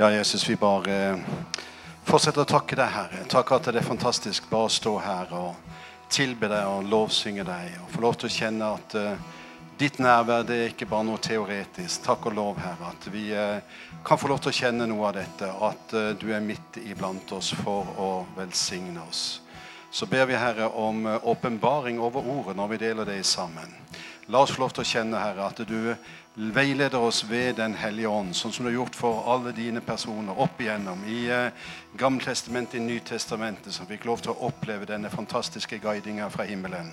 Ja, Jesus, vi bare eh, fortsetter å takke deg, Herre. Takk at det er fantastisk bare å stå her og tilbe deg og lovsynge deg. Og få lov til å kjenne at uh, ditt nærvær det er ikke bare noe teoretisk. Takk og lov, Herre, at vi uh, kan få lov til å kjenne noe av dette. At du er midt iblant oss for å velsigne oss. Så ber vi, Herre, om åpenbaring over ordet når vi deler det sammen. La oss få lov til å kjenne, Herre, at du veileder oss ved Den hellige ånd, sånn som du har gjort for alle dine personer opp igjennom i eh, Gammeltestamentet, i Nytestamentet, som fikk lov til å oppleve denne fantastiske guidinga fra himmelen.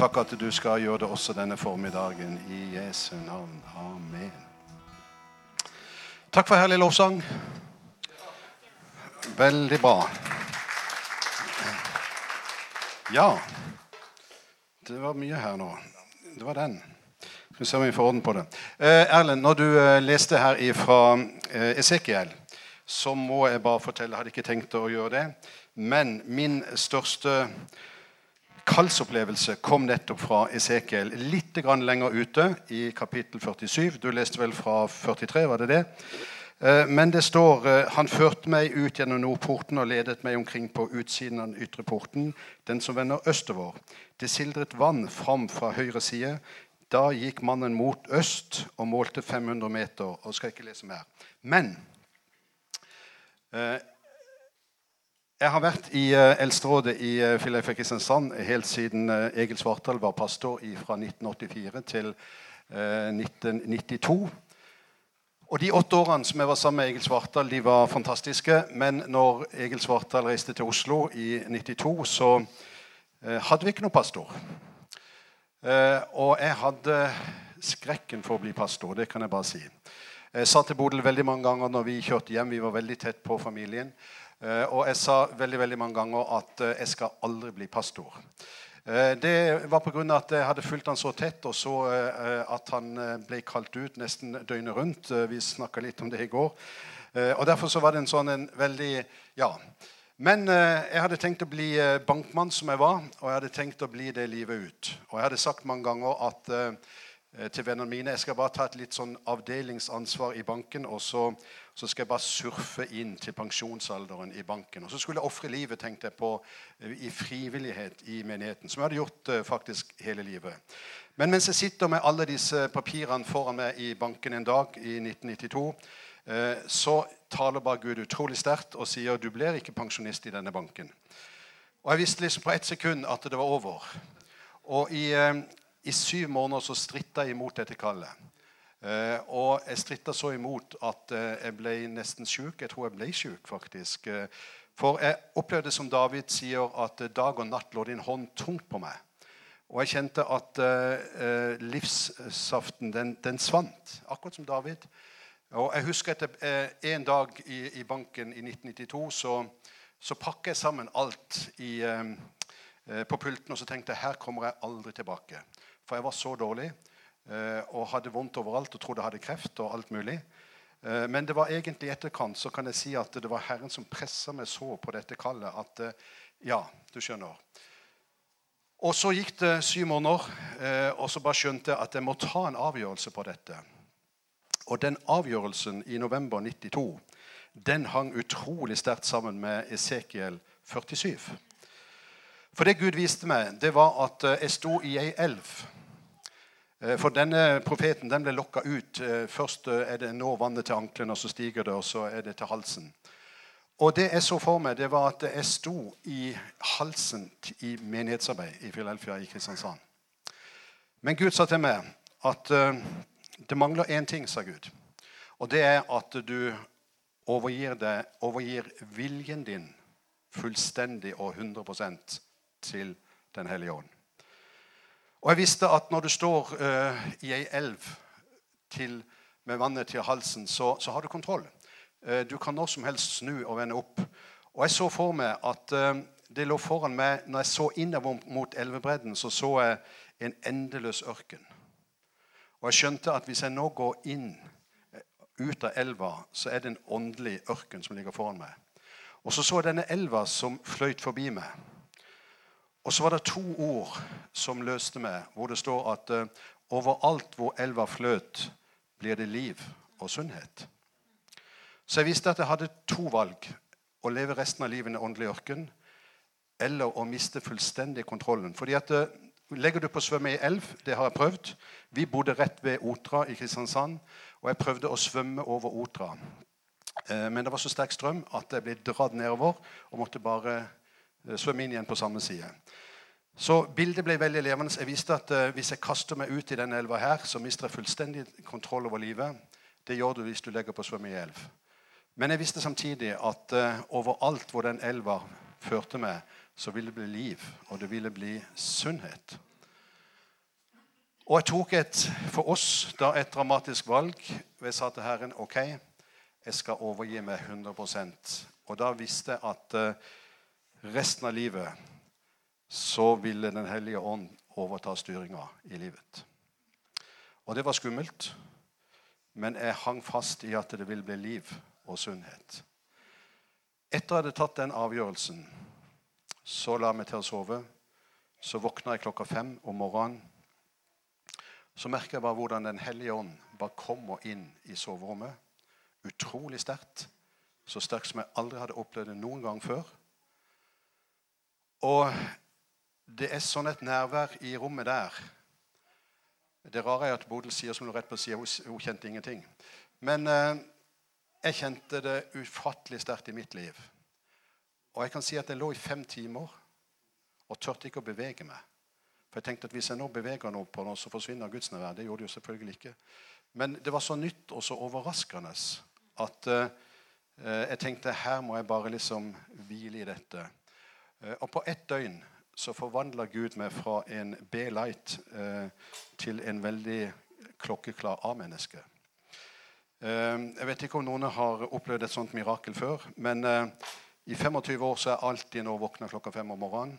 Takk at du skal gjøre det også denne formiddagen. I Jesu navn. Amen. Takk for herlig lovsang. Veldig bra. Ja. Det var mye her nå. Det var den. Skal vi se om vi får orden på det. Eh, Erlend, når du eh, leste her fra eh, Esekiel, så må jeg bare fortelle Jeg hadde ikke tenkt å gjøre det. Men min største kallsopplevelse kom nettopp fra Esekiel. Litt lenger ute, i kapittel 47. Du leste vel fra 43, var det det? Eh, men det står eh, han førte meg ut gjennom nordporten og ledet meg omkring på utsiden av den ytre porten, den som vender østover. Det sildret vann fram fra høyre side. Da gikk mannen mot øst og målte 500 meter. og skal ikke lese mer. Men eh, jeg har vært i Eldsterådet i Filadelfia Kristiansand helt siden Egil Svartdal var pastor fra 1984 til eh, 1992. Og De åtte årene som jeg var sammen med Egil Svartdal, de var fantastiske. Men når Egil Svartdal reiste til Oslo i 92, så eh, hadde vi ikke noen pastor. Eh, og jeg hadde skrekken for å bli pastor. Det kan jeg bare si. Jeg sa til Bodil veldig mange ganger når vi kjørte hjem, vi var veldig tett på familien, eh, og jeg sa veldig veldig mange ganger at eh, jeg skal aldri bli pastor. Det var pga. at jeg hadde fulgt han så tett, og så at han ble kalt ut nesten døgnet rundt. Vi snakka litt om det i går. Og Derfor så var det en sånn en veldig Ja. Men eh, jeg hadde tenkt å bli eh, bankmann som jeg var, og jeg hadde tenkt å bli det livet ut. Og jeg hadde sagt mange ganger at, eh, til vennene mine jeg skal bare ta et litt sånn avdelingsansvar i banken, og så, så, skal jeg bare surfe inn til pensjonsalderen i banken. Og så skulle jeg ofre livet tenkte jeg på eh, i frivillighet i menigheten, som jeg hadde gjort eh, faktisk hele livet. Men mens jeg sitter med alle disse papirene foran meg i banken en dag i 1992 Eh, så taler bare Gud utrolig sterkt og sier du blir ikke pensjonist i denne banken. Og Jeg visste liksom på ett sekund at det var over. Og i, eh, i syv måneder så stritta jeg imot dette kallet. Eh, og jeg stritta så imot at jeg ble nesten sjuk. Jeg tror jeg ble sjuk, faktisk. For jeg opplevde som David sier, at dag og natt lå din hånd tungt på meg. Og jeg kjente at eh, livssaften, den, den svant. Akkurat som David. Og jeg husker etter eh, en dag i, i, banken i 1992 så, så pakket jeg sammen alt i, eh, eh, på pulten og så tenkte jeg her kommer jeg aldri tilbake. For jeg var så dårlig eh, og hadde vondt overalt og trodde jeg hadde kreft og alt mulig. Eh, men det var egentlig etterkant så kan jeg si at det var Herren som pressa meg så på dette kallet at eh, ja, du skjønner. Og så gikk det syv måneder, og så bare skjønte jeg at jeg må ta en avgjørelse på dette. Og den avgjørelsen i november 92 den hang utrolig sterkt sammen med Esekiel 47. For det Gud viste meg, det var at jeg sto i ei elv. Eh, for denne profeten den ble lokka ut. Eh, først er det nå vannet til anklene, og så stiger det, og så er det til halsen. Og det jeg så for meg, det var at jeg sto i halsen i menighetsarbeid i Philadelphia i Kristiansand. Men Gud sa til meg at det mangler én ting, sa Gud. Og det er at du overgir, det, overgir viljen din fullstendig og 100% til Den hellige ånd. Og jeg visste at når du står uh, i ei elv til, med vannet til halsen, så, så har du kontroll. Uh, du kan når som helst snu og vende opp. Og jeg så for meg at uh, det lå foran meg Når jeg så innover mot elvebredden, så så jeg en endeløs ørken. Og jeg skjønte at hvis jeg nå går inn ut av elva, så er det en åndelig ørken som ligger foran meg. Og så så jeg denne elva som fløyt forbi meg. Og så var det to ord som løste meg, hvor det står at uh, overalt hvor elva fløt, blir det liv og sunnhet. Så jeg visste at jeg hadde to valg. Å leve resten av livet i åndelig ørken eller å miste fullstendig kontrollen. Fordi at eh, Legger du på å svømme i elv, det har jeg prøvd. Vi bodde rett ved Otra i Kristiansand, og jeg prøvde å svømme over Otra. Eh, men det var så sterk strøm at jeg ble dratt nedover og måtte bare eh, svømme inn igjen på samme side. Så bildet ble veldig levende. Jeg visste at hvis jeg kaster meg ut i denne elva, her, så mister jeg fullstendig kontroll over livet. Det gjør du hvis du legger på å svømme i elv. Men jeg visste samtidig at overalt hvor den elva førte meg, så ville det bli liv, og det ville bli sunnhet. Og jeg tok et, for oss da et dramatisk valg. Jeg sa til Herren ok, jeg skal overgi meg 100% Og da visste jeg at eh, resten av livet så ville Den hellige ånd overta styringa i livet. Og det var skummelt, men jeg hang fast i at det ville bli liv og sunnhet. Etter jeg hadde tatt den avgjørelsen, så la jeg meg til å sove. Så våkna jeg klokka fem om morgenen. Så merker jeg bare hvordan Den hellige ånd bare kommer inn i soverommet. Utrolig sterkt. Så sterkt som jeg aldri hadde opplevd det noen gang før. Og det er sånn et nærvær i rommet der. Det rare er at Bodil sier som hun rett på sida, hun kjente ingenting. Men eh, jeg kjente det ufattelig sterkt i mitt liv. Og jeg kan si at jeg lå i fem timer og tørte ikke å bevege meg. For jeg tenkte at hvis jeg nå beveger noe på noe, så forsvinner Guds nærvær. Det gjorde det jo selvfølgelig ikke. Men det var så nytt og så overraskende at eh, jeg tenkte her må jeg bare liksom hvile i dette. Uh, og på ett døgn så forvandla Gud meg fra en B-light eh, til en veldig klokkeklar A-menneske. Jeg vet ikke om noen har opplevd et sånt mirakel før. men i 25 år så er jeg alltid nå våkna klokka fem om morgenen.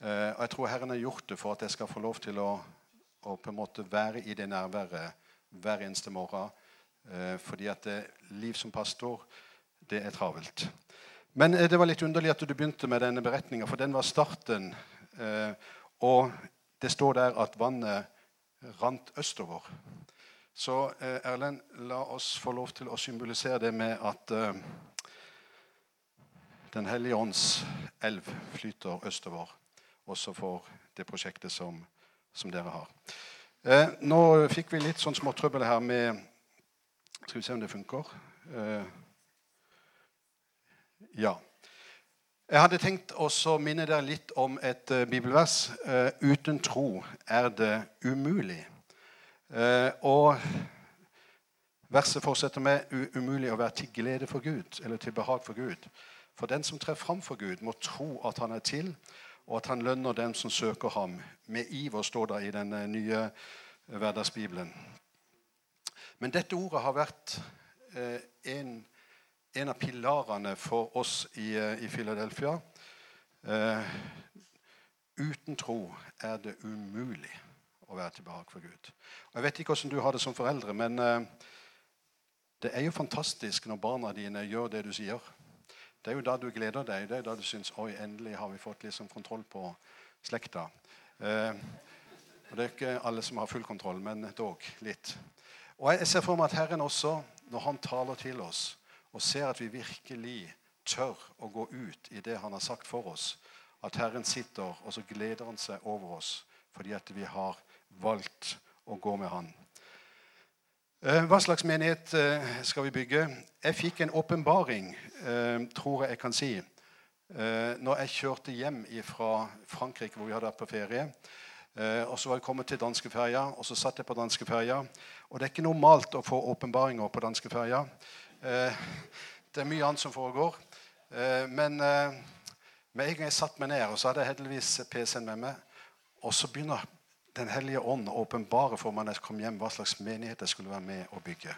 Eh, og jeg tror Herren har gjort det for at jeg skal få lov til å, å på en måte være i det nærværet hver eneste morgen. Eh, fordi at det, liv som pastor, det er travelt. Men eh, det var litt underlig at du begynte med denne beretninga, for den var starten. Eh, og det står der at vannet rant østover. Så eh, Erlend, la oss få lov til å symbolisere det med at den hellige ånds elv flyter østover, også for det prosjektet som, som dere har. Nå fikk vi litt sånn småtrøbbel her med Skal vi se om det funker. Ja. Jeg hadde tenkt å minne dere litt om et uh, bibelvers. Uh, uten tro er det umulig. Uh, og verset fortsetter med umulig å være til glede for Gud, eller til behag for Gud. For den som trer fram for Gud, må tro at han er til, og at han lønner dem som søker ham. Med iver, står det i den nye hverdagsbibelen. Men dette ordet har vært eh, en, av pilarene for oss i, i Philadelphia. uten tro er det umulig å være til behag for Gud. Og jeg vet ikke hvordan du har det som foreldre, men det er jo fantastisk når barna dine gjør det du sier. Det er jo da du gleder deg. Det er da du syns oi, endelig har vi fått liksom kontroll på slekta. Eh, og Det er ikke alle som har full kontroll, men dog litt. Og Jeg ser for meg at Herren også, når Han taler til oss og ser at vi virkelig tør å gå ut i det Han har sagt for oss, at Herren sitter og så gleder Han seg over oss fordi at vi har valgt å gå med Han. Eh, hva slags menighet eh, skal vi bygge? Jeg fikk en åpenbaring, eh, tror jeg jeg kan si, når jeg kjørte hjem fra Frankrike, hvor vi hadde vært på ferie. Og Så var jeg kommet til danskeferja, og så satt jeg på danskeferja. Og det er ikke normalt å få åpenbaringer på danskeferja. Det er mye annet som foregår. Men med en gang jeg satte meg ned, og så hadde jeg heldigvis PC-en med meg, og så begynner den hellige ånd åpenbare for meg når jeg kom hjem, hva slags menighet jeg skulle være med å bygge.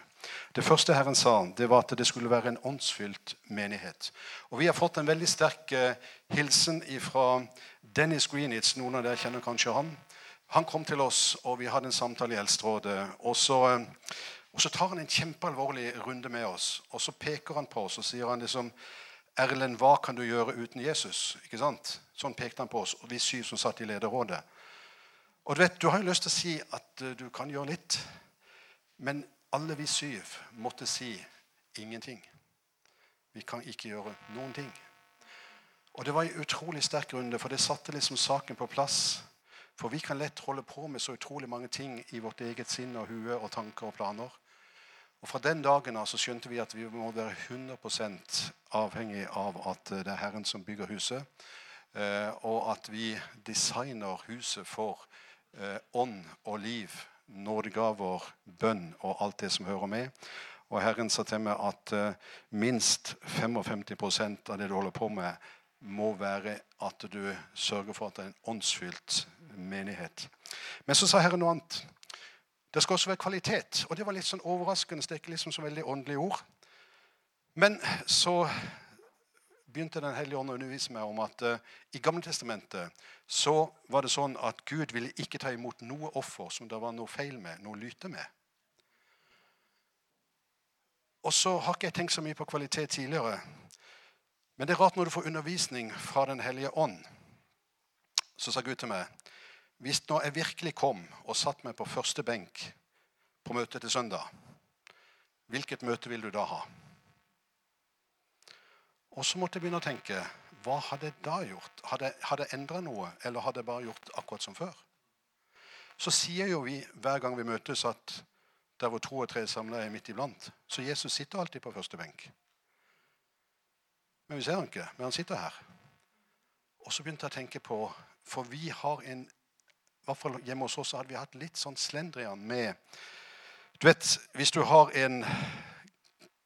Det første Herren sa, det var at det skulle være en åndsfylt menighet. Og Vi har fått en veldig sterk hilsen fra Dennis Greenitz. Noen av dere kjenner kanskje han. Han kom til oss, og vi hadde en samtale i Eldsterådet. Og så, og så tar han en kjempealvorlig runde med oss. Og så peker han på oss og sier han liksom Erlend, hva kan du gjøre uten Jesus? Ikke sant? Sånn pekte han på oss, og vi syv som satt i lederrådet. Og Du vet, du har jo lyst til å si at eh, du kan gjøre litt, men alle vi syv måtte si ingenting. Vi kan ikke gjøre noen ting. Og det var en utrolig sterk runde, for det satte liksom saken på plass. For vi kan lett holde på med så utrolig mange ting i vårt eget sinn og hue og tanker og planer. Og Fra den dagen av så skjønte vi at vi må være 100 avhengig av at det er Herren som bygger huset, eh, og at vi designer huset for eh, ånd og liv, nådegaver, bønn og alt det som hører med. Og Herren sa til meg at eh, minst 55% av det du holder på med, må være at du sørger for at det er en åndsfylt menighet. Men så sa Herren noe annet. Det skal også være kvalitet. Og det var litt sånn overraskende. Det er ikke liksom så veldig åndelige ord. Men så begynte Den hellige ånd å undervise meg om at uh, i Gamle Testamentet så var det sånn at Gud ville ikke ta imot noe offer som det var noe feil med, noe lyte med. Og så har ikke jeg tenkt så mye på kvalitet tidligere. Men det er rart når du får undervisning fra Den hellige ånd. Så sa Gud til meg hvis nå jeg virkelig kom og satt meg på første benk på møtet til søndag, hvilket møte vil du da ha? Og så måtte jeg begynne å tenke hva hadde jeg da gjort? Hadde jeg endra noe, eller hadde jeg bare gjort akkurat som før? Så sier jo vi hver gang vi møtes, at der hvor to og tre samla er midt iblant. Så Jesus sitter alltid på første benk. Men vi ser han ikke. Men han sitter her. Og så begynte jeg å tenke på For vi har en hvert fall hjemme hos oss hadde vi hatt litt sånn slendrian med Du vet, hvis du har en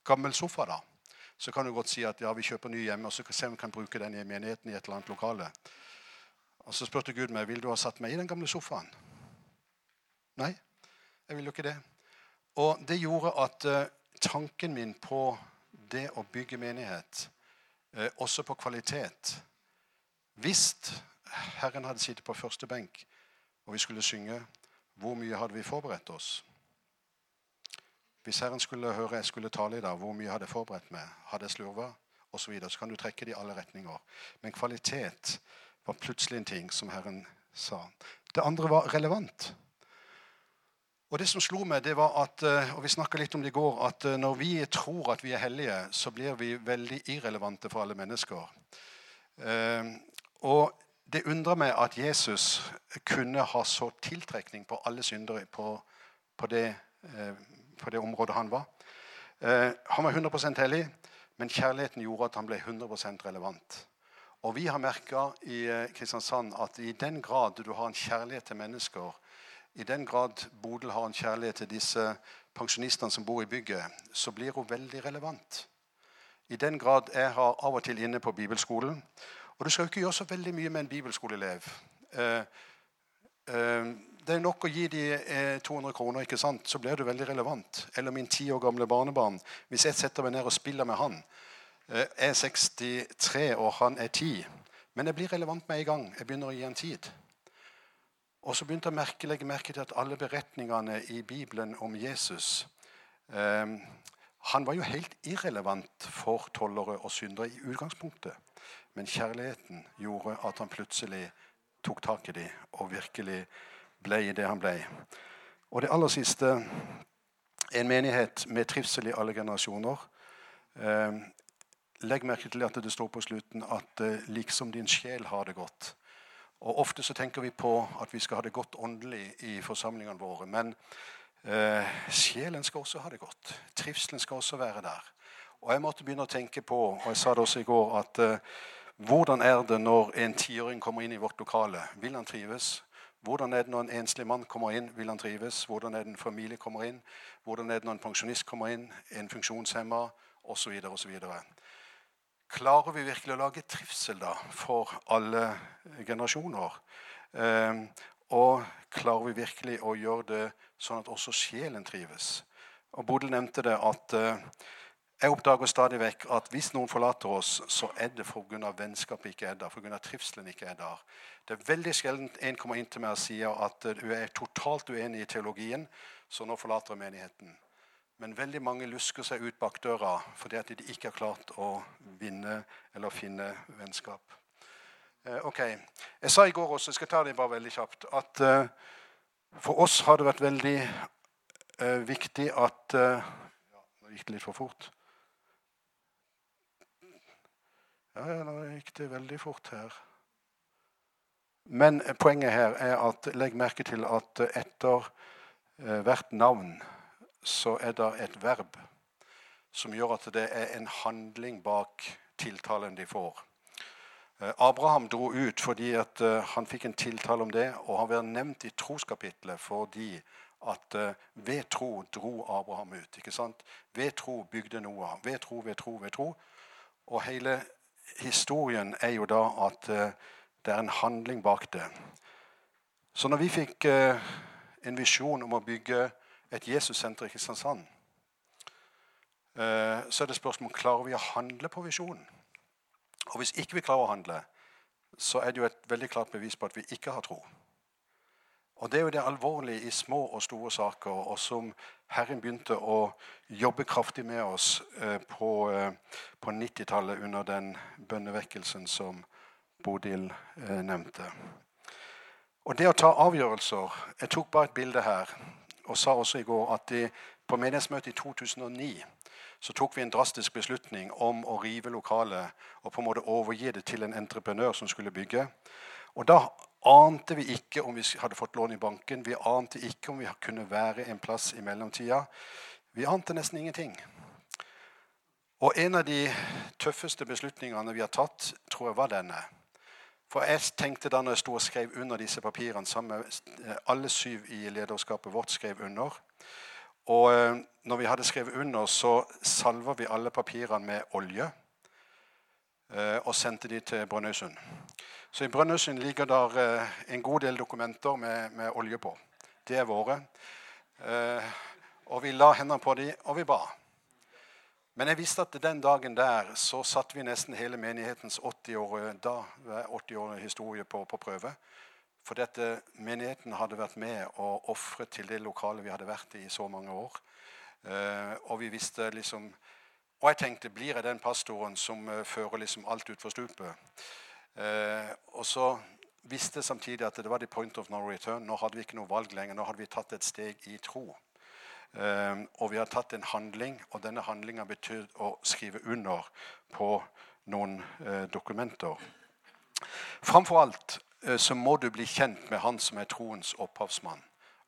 gammel sofa, da, så kan du godt si at ja, vi kjøper ny hjemme, og så kan vi kan bruke den i menigheten i et eller annet lokale. Og Så spurte Gud meg vil du ha satt meg i den gamle sofaen. Nei, jeg vil jo ikke det. Og det gjorde at uh, tanken min på det å bygge menighet uh, også på kvalitet. Hvis Herren hadde sittet på første benk, og vi skulle synge, hvor mye hadde vi forberedt oss? Hvis Herren skulle høre jeg skulle tale i dag, hvor mye hadde jeg forberedt meg? Hadde jeg slurva? Så, så kan du trekke det i alle retninger. Men kvalitet var plutselig en ting som Herren sa. Det andre var relevant. Og det som slo meg, det var at eh, og vi litt om det i går, at eh, når vi tror at vi er hellige, så blir vi veldig irrelevante for alle mennesker. Eh, og det undrer meg at Jesus kunne ha så tiltrekning på alle syndere på, på, det, på det, området han var. Han var 100% hellig, men kjærligheten gjorde at han ble 100% relevant. Og vi har merka i Kristiansand at i den grad du har en kjærlighet til mennesker, i den grad Bodil har en kjærlighet til disse pensjonistene som bor i bygget, så blir hun veldig relevant. I den grad jeg har av og til inne på bibelskolen Og du skal jo ikke gjøre så veldig mye med en bibelskoleelev. Eh, eh, det er nok å gi eh, 200 kroner, ikke sant? så blir du veldig relevant. Eller min ti år gamle barnebarn. Hvis jeg setter meg ned og spiller med han eh, Jeg er 63, og han er 10. Men jeg blir relevant med en gang. Jeg begynner å gi han tid. Og så begynte jeg å merke, legge merke til at alle beretningene i Bibelen om Jesus eh, Han var jo helt irrelevant for tollere og syndere i utgangspunktet. Men kjærligheten gjorde at han plutselig tok tak i dem og virkelig ble det han ble. Og det aller siste en menighet med trivsel i alle generasjoner. Eh, legg merke til at det står på slutten at eh, liksom din sjel har det godt. Og Ofte så tenker vi på at vi skal ha det godt åndelig i forsamlingene våre. Men eh, sjelen skal også ha det godt. Trivselen skal også være der. Og Jeg måtte begynne å tenke på, og jeg sa det også i går, at eh, hvordan er det når en tiåring kommer inn i vårt lokale? Vil han trives? Hvordan er det når en enslig mann kommer inn? Vil han trives? Hvordan er det en familie kommer inn? Hvordan er det når en pensjonist kommer inn? En funksjonshemma? Osv. osv. Klarer vi virkelig å lage trivsel da for alle generasjoner? Eh, og klarer vi virkelig å gjøre det sånn at også sjelen trives? Og Bodil nevnte det at eh, jeg oppdager stadig vekk at hvis noen forlater oss, så er det pga. vennskapet ikke er der, pga. trivselen ikke er der. Det er veldig sjelden en kommer inn til meg og sier at hun er totalt uenig i teologien, så nå forlater jeg menigheten. Men veldig mange lusker seg ut bak døra fordi at de ikke har klart å vinne eller finne vennskap. Eh, ok, Jeg sa i går også, jeg skal ta det bare veldig kjapt, at eh, for oss har det vært veldig eh, viktig at Nå gikk det litt for fort. Ja, ja, nå gikk det veldig fort her. Men poenget her er at legg merke til at etter eh, hvert navn så er det et verb som gjør at det er en handling bak tiltalen de får. Eh, Abraham dro ut fordi eh, han fikk en tiltale om det, og han vært nevnt i troskapitlet fordi at ved tro dro Abraham ut. ikke sant? Ved tro bygde Noah. Ved tro, ved tro, ved tro. Og hele historien er jo da at det er en handling bak det. Så når vi fikk eh, en visjon om å bygge et Jesussenter i Kristiansand, eh, så er det spørsmål klarer vi å handle på visjonen. Og hvis ikke vi klarer å handle, så er det jo et veldig klart bevis på at vi ikke har tro. Og Det er jo det alvorlige i små og store saker, og som Herren begynte å jobbe kraftig med oss eh, på, på 90-tallet under den bønnevekkelsen som Bodil eh, nevnte. Og det å ta avgjørelser Jeg tok bare et bilde her og sa også i går at de, på menighetsmøtet i 2009 så tok vi en drastisk beslutning om å rive lokalet og på en måte overgi det til en entreprenør som skulle bygge. Og da ante vi ikke om vi hadde fått lån i banken. Vi ante ikke om vi kunne være en plass i mellomtida. Vi ante nesten ingenting. Og en av de tøffeste beslutningene vi har tatt, tror jeg var denne. For jeg tenkte da når jeg sto og skrev under disse papirene sammen med eh, alle syv i lederskapet vårt skrev under. Og eh, når vi hadde skrevet under, så salva vi alle papirene med olje. Eh, og sendte de til Brønnøysund. Så i Brønnøysund ligger der en god del dokumenter med, med olje på. Det er våre. Og vi la hendene på dem, og vi ba. Men jeg visste at den dagen der så satte vi nesten hele menighetens 80-årige 80 historie på, på, prøve. For dette, menigheten hadde vært med og ofret til det lokalet vi hadde vært i i så mange år. Og vi visste liksom Og jeg tenkte blir jeg den pastoren som fører liksom alt utfor stupet? Uh, og så visste samtidig at det var the point of no return. Nå hadde vi ikke noe valg lenger. Nå hadde vi tatt et steg i tro. Ehm, og vi har tatt en handling, og denne handlinga betyr å skrive under på noen eh, dokumenter. Framfor alt eh, så må du bli kjent med Han som er troens opphavsmann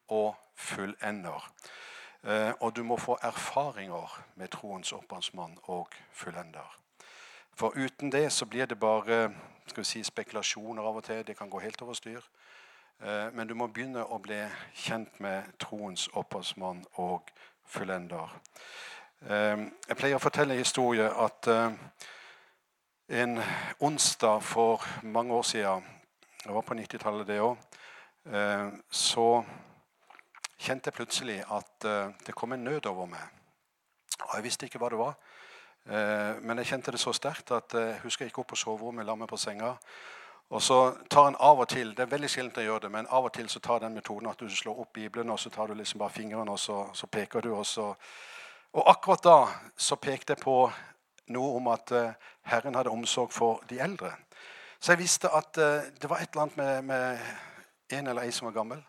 og fullender. Eh, og du må få erfaringer med troens opphavsmann og fullender. For uten det så blir det bare si, spekulasjoner av og til. Det kan gå helt over styr. Eh, men du må begynne å bli kjent med troens opphavsmann og fullender. Eh, jeg pleier å fortelle en historie at eh, en onsdag for mange år siden, det var på 90-tallet det òg, så kjente jeg plutselig at det kom en nød over meg. Og jeg visste ikke hva det var. Men jeg kjente det så sterkt at jeg husker jeg gikk opp på soverommet, la meg på senga og så tar en av og til Det er veldig sjeldent jeg gjør det, men av og til så tar den metoden at du slår opp Bibelen, og så tar du liksom bare fingrene, og så, så peker du. Og, så. og akkurat da så pekte jeg på noe om at uh, Herren hadde omsorg for de eldre. Så jeg visste at det var et eller annet med, med en eller ei som var gammel.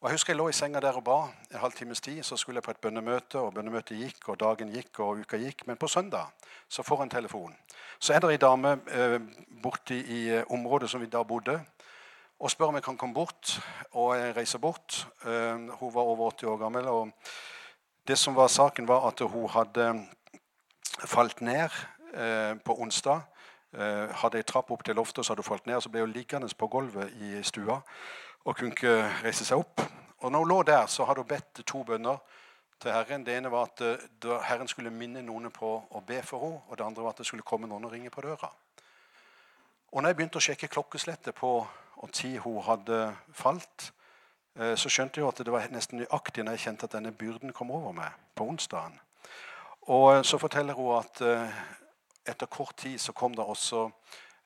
Og Jeg husker jeg lå i senga der og ba en halv times tid. Så skulle jeg på et bønnemøte, og bønnemøtet gikk, og dagen gikk, og uka gikk. Men på søndag så får jeg en telefon. Så er det ei dame eh, borte i eh, området som vi da bodde, og spør om jeg kan komme bort. Og jeg reiser bort. Eh, hun var over 80 år gammel. og Det som var saken, var at hun hadde falt ned eh, på onsdag. Eh, hadde ei trapp opp til loftet, så hadde hun falt ned. og Så ble hun liggende på gulvet i stua og kunne ikke reise seg opp. Og når hun lå der, så hadde hun bedt to bønner til Herren. Det ene var at eh, Herren skulle minne noen på å be for henne. Og det andre var at det skulle komme noen og ringe på døra. Og når jeg begynte å sjekke klokkeslettet på og tid hun hadde falt, eh, så skjønte jeg at det var nesten nøyaktig når jeg kjente at denne byrden kom over meg på onsdagen. Og eh, så forteller hun at etter kort tid så kom det også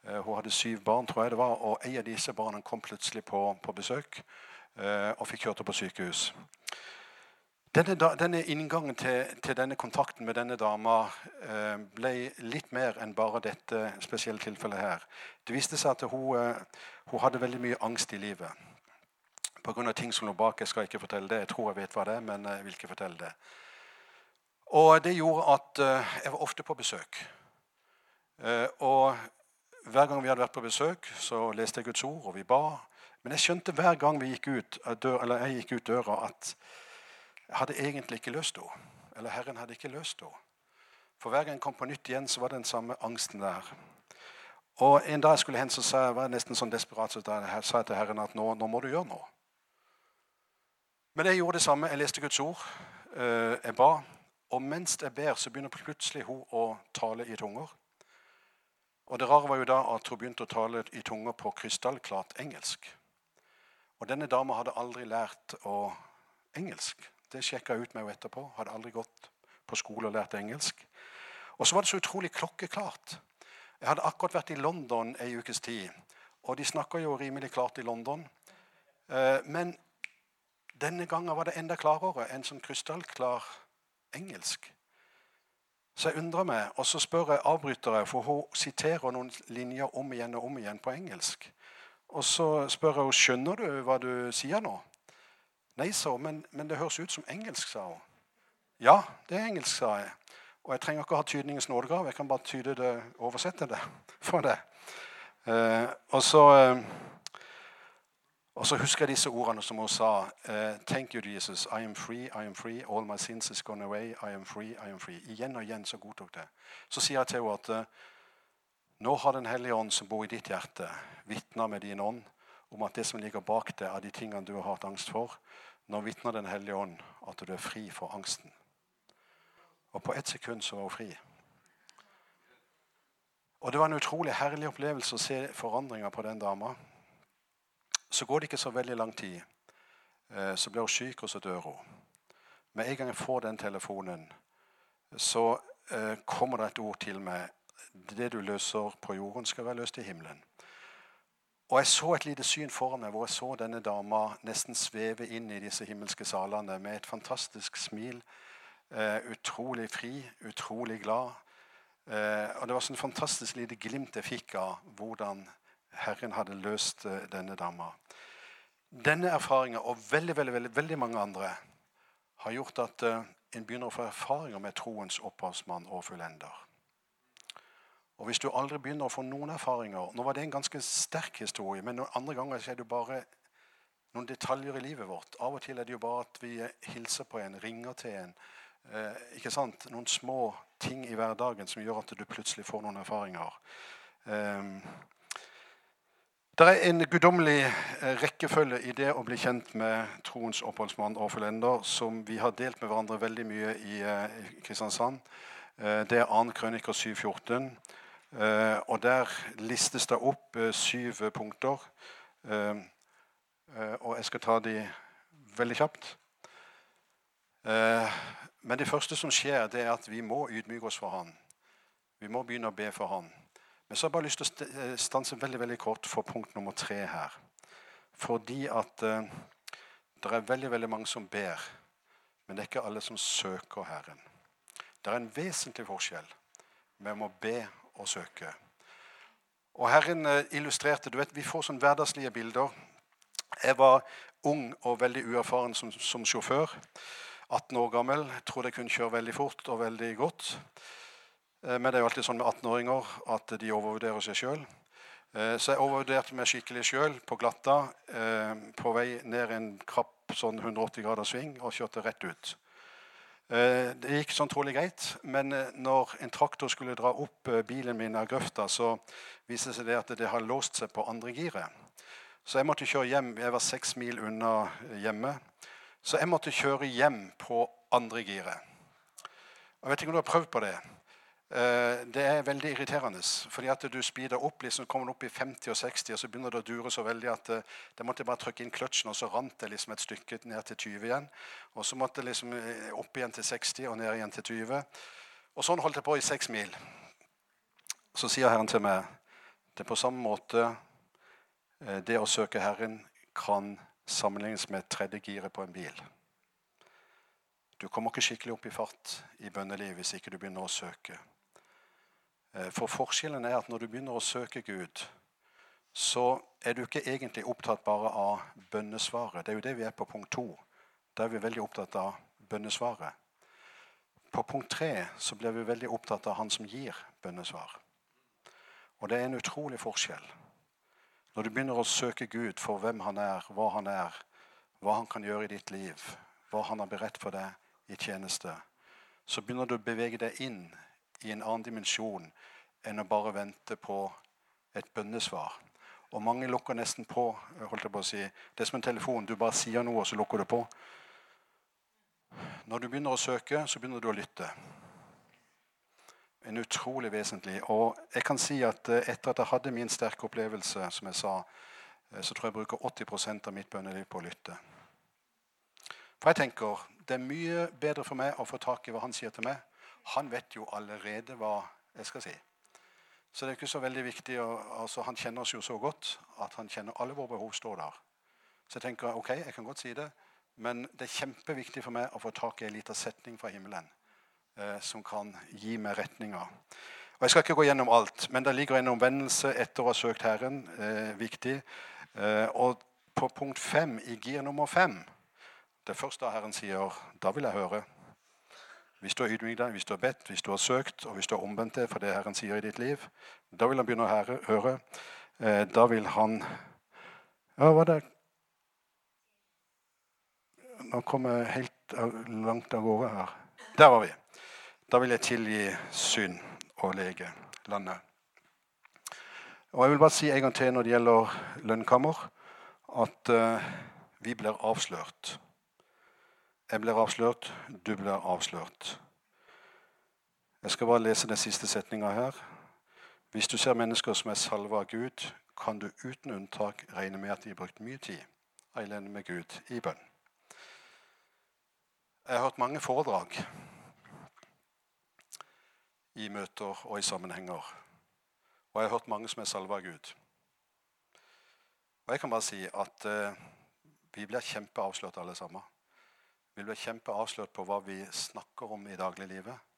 Hun hadde syv barn, tror jeg det var, og en av disse barna kom plutselig på, på besøk og fikk kjørt henne på sykehus. Denne, denne inngangen til, til, denne kontakten med denne dama eh, ble litt mer enn bare dette spesielle tilfellet her. Det viste seg at hun, eh, hun hadde veldig mye angst i livet. Pga. ting som lå bak. Jeg skal ikke fortelle det. Jeg tror jeg vet hva det er, men jeg vil ikke fortelle det. Og det gjorde at eh, jeg var ofte på besøk. Eh, og hver gang vi hadde vært på besøk, så leste jeg Guds ord, og vi ba. Men jeg skjønte hver gang gikk ut, jeg gikk ut døra, at jeg hadde egentlig ikke løst henne. Eller Herren hadde ikke løst henne. For hver gang jeg kom på nytt igjen, så var det den samme angsten der. Og En dag jeg skulle hen, så sa jeg, var jeg nesten sånn desperat så jeg sa til Herren at nå, nå, må du gjøre noe. Men jeg gjorde det samme. Jeg leste Guds ord. Eh, jeg ba. Og mens jeg ber, så begynner plutselig hun å tale i tunger. Og Det rare var jo da at hun begynte å tale i tunger på krystallklart engelsk. Og denne dama hadde aldri lært å engelsk. Det sjekka jeg ut med henne etterpå. Hadde aldri gått på skole og lært engelsk. Og så var det så utrolig klokkeklart. Jeg hadde akkurat vært i London ei ukes tid. Og de snakker jo rimelig klart i London. Eh, men denne gangen var det enda klarere. En sånn krystallklar engelsk. Så jeg undrer meg, og så spør jeg avbrytere, for hun siterer noen linjer om igjen og om igjen på engelsk. Og så spør jeg henne skjønner du hva du sier nå. Nei, sa hun, men, men, det høres ut som engelsk, sa hun. Ja, det er engelsk, sa jeg. Og jeg trenger ikke å ha tydningens nådegrav. Jeg kan bare tyde det, oversette det for det. Eh, og, så, eh, og, så, husker jeg disse ordene som hun sa. Eh, Thank you, Jesus. I am free, I am free. All my sins is gone away. I am free, I am free. Igjen og igjen så godtok det. Så sier jeg til henne at eh, nå har Den hellige ånd som bor i ditt hjerte, vitna med din ånd om at det som ligger bak deg, av de tingene du har hatt angst for, nå vitner Den hellige ånd at du er fri for angsten. Og på ett sekund så var hun fri. Og Det var en utrolig herlig opplevelse å se forandringer på den dama. Så går det ikke så veldig lang tid. Eh, så blir hun syk, og så dør hun. Med en gang jeg får den telefonen, så eh, kommer det et ord til meg. Det du løser på jorden, skal være løst i himmelen. Og Jeg så et lite syn foran meg hvor jeg så denne dama nesten sveve inn i disse himmelske salene med et fantastisk smil Uh, utrolig fri, utrolig glad. Og Det var sånn fantastisk lite glimt jeg fikk av hvordan Herren hadde løst denne dama. Denne erfaringen og veldig, veldig, veldig, veldig mange andre har gjort at en begynner å få erfaringer med troens opphavsmann og fullender. Og Hvis du aldri begynner å få noen erfaringer Nå var det en ganske sterk historie, men noen andre ganger er det bare noen detaljer i livet vårt. Av og til er det jo bare at vi hilser på en, ringer til en, eh, ikke sant? noen små ting i hverdagen som gjør at du plutselig får noen erfaringer. Eh, det er en guddommelig eh, rekkefølge i det å bli kjent med troens oppholdsmann og forlender, som vi har delt med hverandre veldig mye i, eh, Kristiansand. Eh, det er 2. krøniker 7.14. Eh, og der listes det opp syv punkter. og jeg skal ta de veldig kjapt. Men det første som skjer, det er at vi må ydmyke oss for Han. Vi må begynne å be for Han. Men så har jeg bare lyst til å eh, stanse veldig veldig kort for punkt nummer tre her. Fordi at uh, det er veldig veldig mange som ber, men det er ikke alle som søker Herren. Det er en vesentlig forskjell mellom å be og søke. Og Herren uh, illustrerte du vet, Vi får sånne hverdagslige bilder. Jeg var ung og veldig uerfaren som, som sjåfør. 18 år gammel. Jeg Trodde jeg kunne kjøre veldig fort og veldig godt. Eh, men det er jo alltid sånn med 18-åringer at de overvurderer seg sjøl. Eh, så jeg overvurderte meg skikkelig sjøl på glatta eh, på vei ned en krapp sånn 180 graders sving og kjørte rett ut. Det gikk sånn trolig greit, men når en traktor skulle dra opp bilen min av grøfta, så viste det seg at det har låst seg på andre giret. Så jeg måtte kjøre hjem. Jeg var seks mil unna hjemme. Så jeg måtte kjøre hjem på andre giret. Jeg vet ikke om du har prøvd på det. Eh, det er veldig irriterende. fordi at du speeder opp, liksom kommer opp i 50 og 60, og så begynner det å dure så veldig at eh, det måtte jeg bare trykke inn kløtsjen, og så rant det liksom et stykke ned til 20 igjen. Og så måtte jeg liksom eh, opp igjen til 60 og ned igjen til 20. Og sånn holdt jeg på i seks mil. Så sier Herren til meg det er på samme måte det å søke Herren kan sammenlignes med tredje giret på en bil. Du kommer ikke skikkelig opp i fart i bønnelivet hvis ikke du begynner å søke. Eh, for forskjellen er at når du begynner å søke Gud, så er du ikke egentlig opptatt bare av bønnesvaret. Det er jo det vi er på punkt to. Da er vi veldig opptatt av bønnesvaret. På punkt tre så blir vi veldig opptatt av han som gir bønnesvar. Og det er en utrolig forskjell. Når du begynner å søke Gud for hvem han er, hva han er, hva han kan gjøre i ditt liv, hva han har beredt for deg i tjeneste, så begynner du å bevege deg inn i en annen dimensjon enn å bare vente på et bønnesvar. Og mange lukker nesten på. holdt jeg på å si. Det er som en telefon. Du bare sier noe, og så lukker du på. Når du begynner å søke, så begynner du å lytte. En utrolig vesentlig. Og jeg kan si at eh, etter at jeg hadde min sterke opplevelse, som jeg sa, eh, så tror jeg jeg bruker 80% av mitt bønneliv på å lytte. For jeg tenker det er mye bedre for meg å få tak i hva han sier til meg. Han vet jo allerede hva jeg skal si. Så det er ikke så veldig viktig. Å, altså, han kjenner oss jo så godt at han kjenner alle våre behov står der. Så jeg tenker ok, jeg kan godt si det, men det er kjempeviktig for meg å få tak i en liten setning fra himmelen eh, som kan gi meg retninger. Og Jeg skal ikke gå gjennom alt, men det ligger en omvendelse etter å ha søkt Herren. Eh, viktig. Eh, og på punkt fem, i gir nummer fem, det første Herren sier, da vil jeg høre. Hvis du har ydmyket deg, hvis du har bedt, hvis du har søkt, og hvis du har omvendt deg for det Herren sier i ditt liv, da vil han begynne å høre. Eh, da vil han Ja, hva det Nå kom jeg helt langt av gårde her. Der var vi. Da vil jeg tilgi synd og lege landet. Og Jeg vil bare si en gang til når det gjelder lønnkammer, at uh, vi blir avslørt. Jeg blir avslørt, du blir avslørt. Jeg skal bare lese den siste setninga her. Hvis du ser mennesker som er salva av Gud, kan du uten unntak regne med at de har brukt mye tid alene med Gud i bønn. Jeg har hørt mange foredrag i møter og i sammenhenger. Og jeg har hørt mange som er salva av Gud. Og jeg kan bare si at eh, vi blir kjempeavslørt alle sammen vil bli kjempeavslørt på hva vi snakker om i dagliglivet.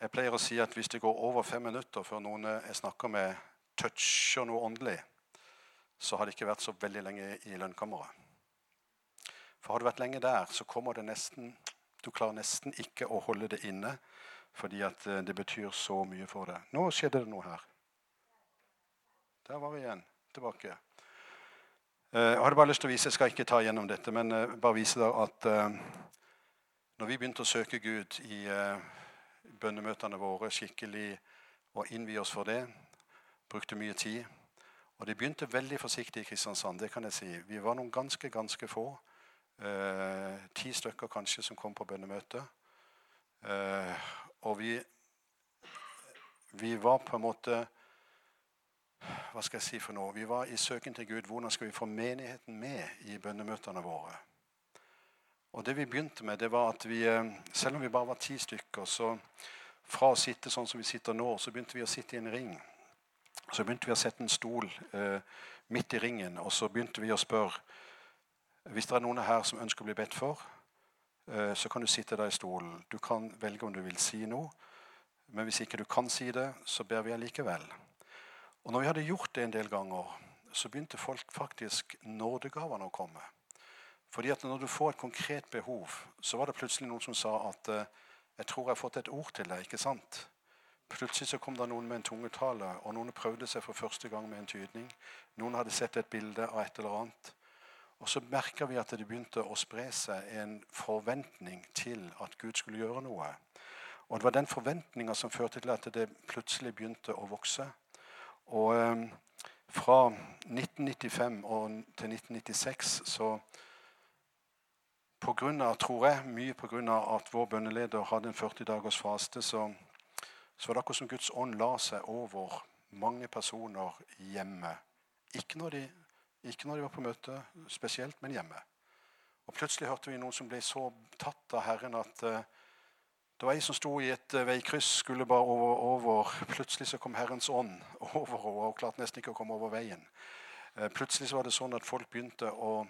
Jeg pleier å si at hvis det går over fem minutter før noen jeg snakker med, toucher noe åndelig, så har det ikke vært så veldig lenge i lønnkammeret. For har du vært lenge der, så kommer det nesten Du klarer nesten ikke å holde det inne fordi at eh, det betyr så mye for deg. Nå skjedde det noe her. Der var vi igjen. Tilbake. Eh, jeg hadde bare lyst til å vise, jeg skal ikke ta gjennom dette, men eh, bare vise deg at uh, når vi begynte å søke Gud i bønnemøtene våre skikkelig og innvie oss for det, brukte mye tid Og det begynte veldig forsiktig i Kristiansand, det kan jeg si. Vi var noen ganske, ganske få. Ti stykker kanskje som kom på bønnemøte. og vi, vi var på en måte hva skal jeg si for noe? Vi var i søken til Gud. Hvordan skal vi få menigheten med i bønnemøtene våre? Og det vi begynte med, det var at vi, eh, selv om vi bare var ti stykker, så fra å sitte sånn som vi sitter nå, så begynte vi å sitte i en ring. Så begynte vi å sette en stol eh, midt i ringen, og så begynte vi å spørre Hvis det er noen her som ønsker å bli bedt for, eh, så kan du sitte der i stolen. Du kan velge om du vil si noe, men hvis ikke du kan si det, så ber vi allikevel. Og når vi hadde gjort det en del ganger, så begynte folk faktisk nådegavene å komme. Fordi at når du får et konkret behov, så var det plutselig noen som sa at uh, 'Jeg tror jeg har fått et ord til deg.' ikke sant? Plutselig så kom det noen med en tungetale, og noen prøvde seg for første gang med en tydning. Noen hadde sett et bilde av et eller annet. Og så merka vi at det begynte å spre seg en forventning til at Gud skulle gjøre noe. Og det var den forventninga som førte til at det plutselig begynte å vokse. Og eh, fra 1995 og til 1996 så på grunn av, tror jeg, mye pga. at vår bønneleder hadde en 40 dagers faste, så, så var det akkurat som Guds ånd la seg over mange personer hjemme. Ikke når, de, ikke når de var på møte spesielt, men hjemme. Og Plutselig hørte vi noen som ble så tatt av Herren at uh, det var ei som sto i et eh, veikryss, skulle bare over, over. Plutselig så kom Herrens ånd over henne og klarte nesten ikke å komme over veien. Eh, plutselig så var det sånn at folk begynte å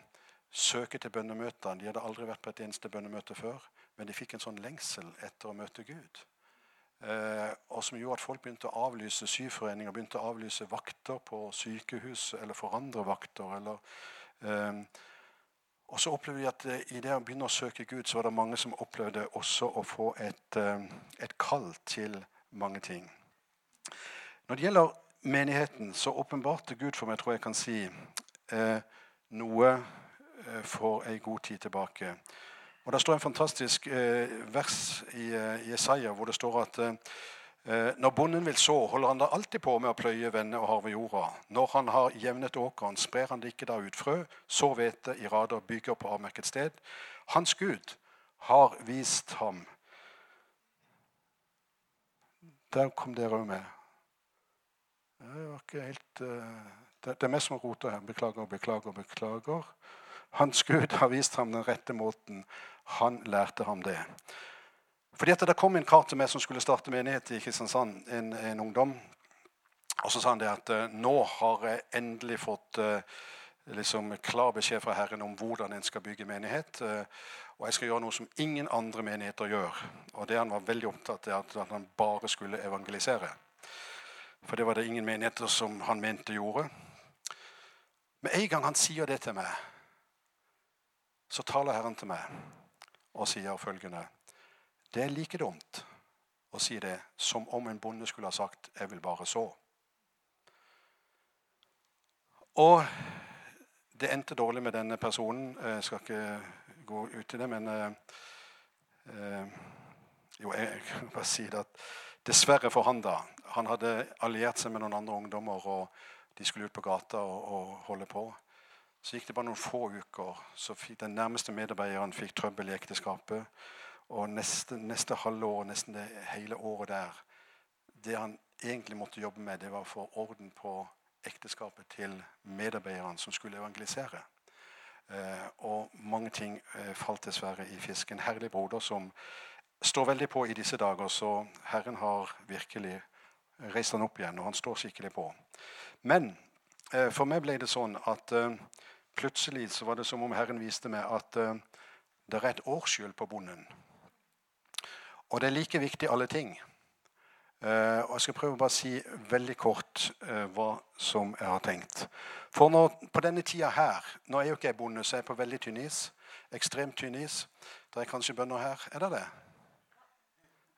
søke til bønnemøtene. De hadde aldri vært på et eneste bønnemøte før, men de fikk en sånn lengsel etter å møte Gud. Eh, og som gjorde at folk begynte å avlyse syforeninger, begynte å avlyse vakter på sykehus eller forandre vakter. eller eh, og så opplevde vi at eh, i det å begynne å søke Gud, så var det mange som opplevde også å få et, eh, et kall til mange ting. Når det gjelder menigheten, så åpenbarte Gud for meg, tror jeg kan si, eh, noe for ei god tid tilbake. Og Det står en fantastisk vers i, Jesaja hvor det står at når bonden vil så, holder han da alltid på med å pløye, vende og harve jorda. Når han har jevnet åkeren, sprer han det ikke da ut frø, så hvete i rader, bygger på avmerket sted. Hans Gud har vist ham Der kom dere òg med. Det var ikke helt det, det, er meg som roter her. Beklager, beklager, beklager. Hans Gud har vist ham den rette måten. Han lærte ham det. Fordi at Det kom en kar til meg som skulle starte menighet i Kristiansand, en, en ungdom. Og så sa han det at uh, nå har jeg endelig fått uh, liksom klar beskjed fra Herren om hvordan en skal bygge menighet. Uh, og jeg skal gjøre noe som ingen andre menigheter gjør. Og det han var veldig opptatt av, at han bare skulle evangelisere. For det var det ingen menigheter som han mente gjorde. Med en gang han sier det til meg, så taler Herren til meg og sier følgende Det er like dumt å si det som om en bonde skulle ha sagt 'jeg vil bare så'. Og det endte dårlig med denne personen. Jeg skal ikke gå ut i det, men eh, eh, Jo, jeg kan bare si det at dessverre for han, da. Han hadde alliert seg med noen andre ungdommer, og de skulle ut på gata og, og holde på. Så gikk det bare noen få uker, så den nærmeste medarbeideren fikk trøbbel i ekteskapet. Og neste, neste halve år, nesten det hele året der Det han egentlig måtte jobbe med, det var å få orden på ekteskapet til medarbeiderne som skulle evangelisere. Eh, og mange ting eh, falt dessverre i fisk. En herlig broder som står veldig på i disse dager, så Herren har virkelig reist han opp igjen, og han står skikkelig på. Men eh, for meg ble det sånn at eh, Plutselig så var det som om Herren viste meg at uh, det er et årsskjul på bonden. Og det er like viktig alle ting. Uh, og Jeg skal prøve å bare si veldig kort uh, hva som jeg har tenkt. For når, på denne tida her Nå er jo ikke jeg bonde, så jeg er på veldig tynn is. Ekstremt tynn is. Det er kanskje bønder her? Er det det?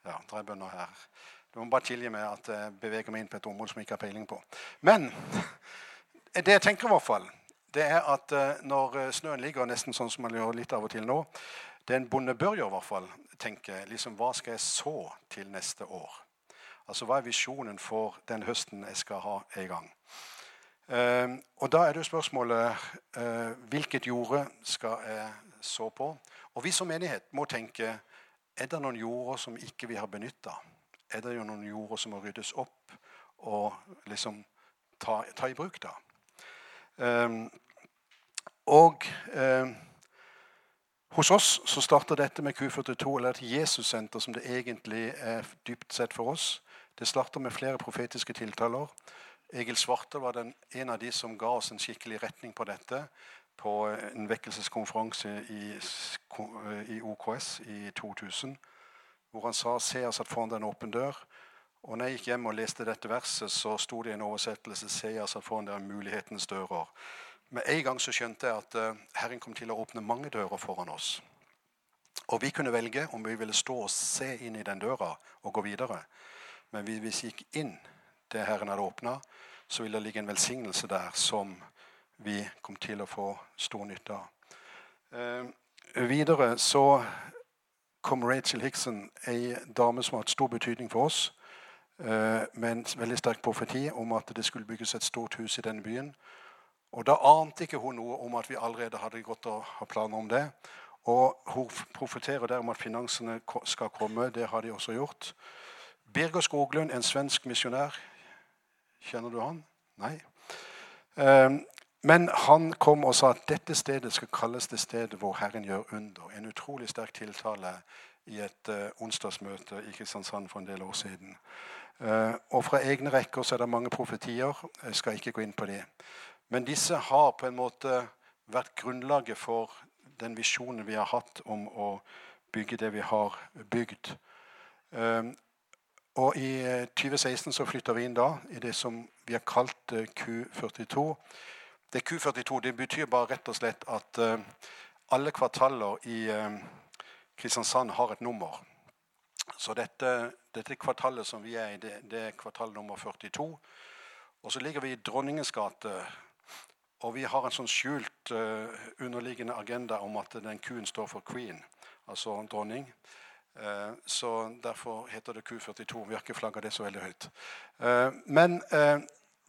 Ja, det er bønder her. Du må bare tilgi meg at jeg beveger meg inn på et område som jeg ikke har peiling på. Men det jeg tenker i hvert fall, det er at eh, når eh, snøen ligger nesten sånn som man gjør litt av og til nå Det en bonde bør gjøre, i hvert fall, tenke liksom, hva skal jeg så til neste år? Altså hva er visjonen for den høsten jeg skal ha i gang? Uh, og da er det jo spørsmålet uh, hvilket jorde skal jeg så på? Og vi som menighet må tenke er det noen jorder som ikke vi har benytta? Er det jo noen jorder som må ryddes opp og liksom ta, ta i bruk? da? Um, og eh, hos oss så starter dette med Q42, eller et Jesus-senter, som det egentlig er dypt sett for oss. Det starter med flere profetiske tiltaler. Egil Svarte var den, en av de som ga oss en skikkelig retning på dette på en vekkelseskonferanse i, i OKS i 2000, hvor han sa 'Se, jeg satt foran den åpen dør'. Og når jeg gikk hjem og leste dette verset, så sto det i en oversettelse 'Se, jeg satt foran der mulighetens dører'. Med en gang så skjønte jeg at uh, Herren kom til å åpne mange dører foran oss. Og vi kunne velge om vi ville stå og se inn i den døra og gå videre. Men hvis vi gikk inn det Herren hadde åpna, så ville det ligge en velsignelse der som vi kom til å få stor nytte av. Eh, videre så kom Rachel Hickson, ei dame som har hatt stor betydning for oss, eh, med en veldig sterk profeti om at det skulle bygges et stort hus i denne byen. Og Da ante ikke hun noe om at vi allerede hadde gått og har planer om det. Og Hun profeterer der om at finansene skal komme. Det har de også gjort. Birger Skoglund, en svensk misjonær. Kjenner du han? Nei. Ehm, men han kom og sa at dette stedet skal kalles det stedet hvor Herren gjør under. En utrolig sterk tiltale i et uh, onsdagsmøte i Kristiansand for en del år siden. Uh, og fra egne rekker så er det mange profetier. Jeg skal ikke gå inn på det. Men disse har på en måte vært grunnlaget for den visjonen vi har hatt om å bygge det vi har bygd. Ehm, og I 2016 eh, så flytter vi inn da i det som vi har kalt eh, Q42. Det Q42 det betyr bare rett og slett at eh, alle kvartaler i Kristiansand har et nummer. Så dette dette kvartalet som vi er i, det, det er kvartal nummer 42. Og så ligger vi i Dronningens gate. Og vi har en sånn skjult uh, underliggende agenda om at den Q-en står for queen, altså dronning. Uh, så derfor heter det Q42. Vi har ikke flagga det så veldig høyt. Uh, men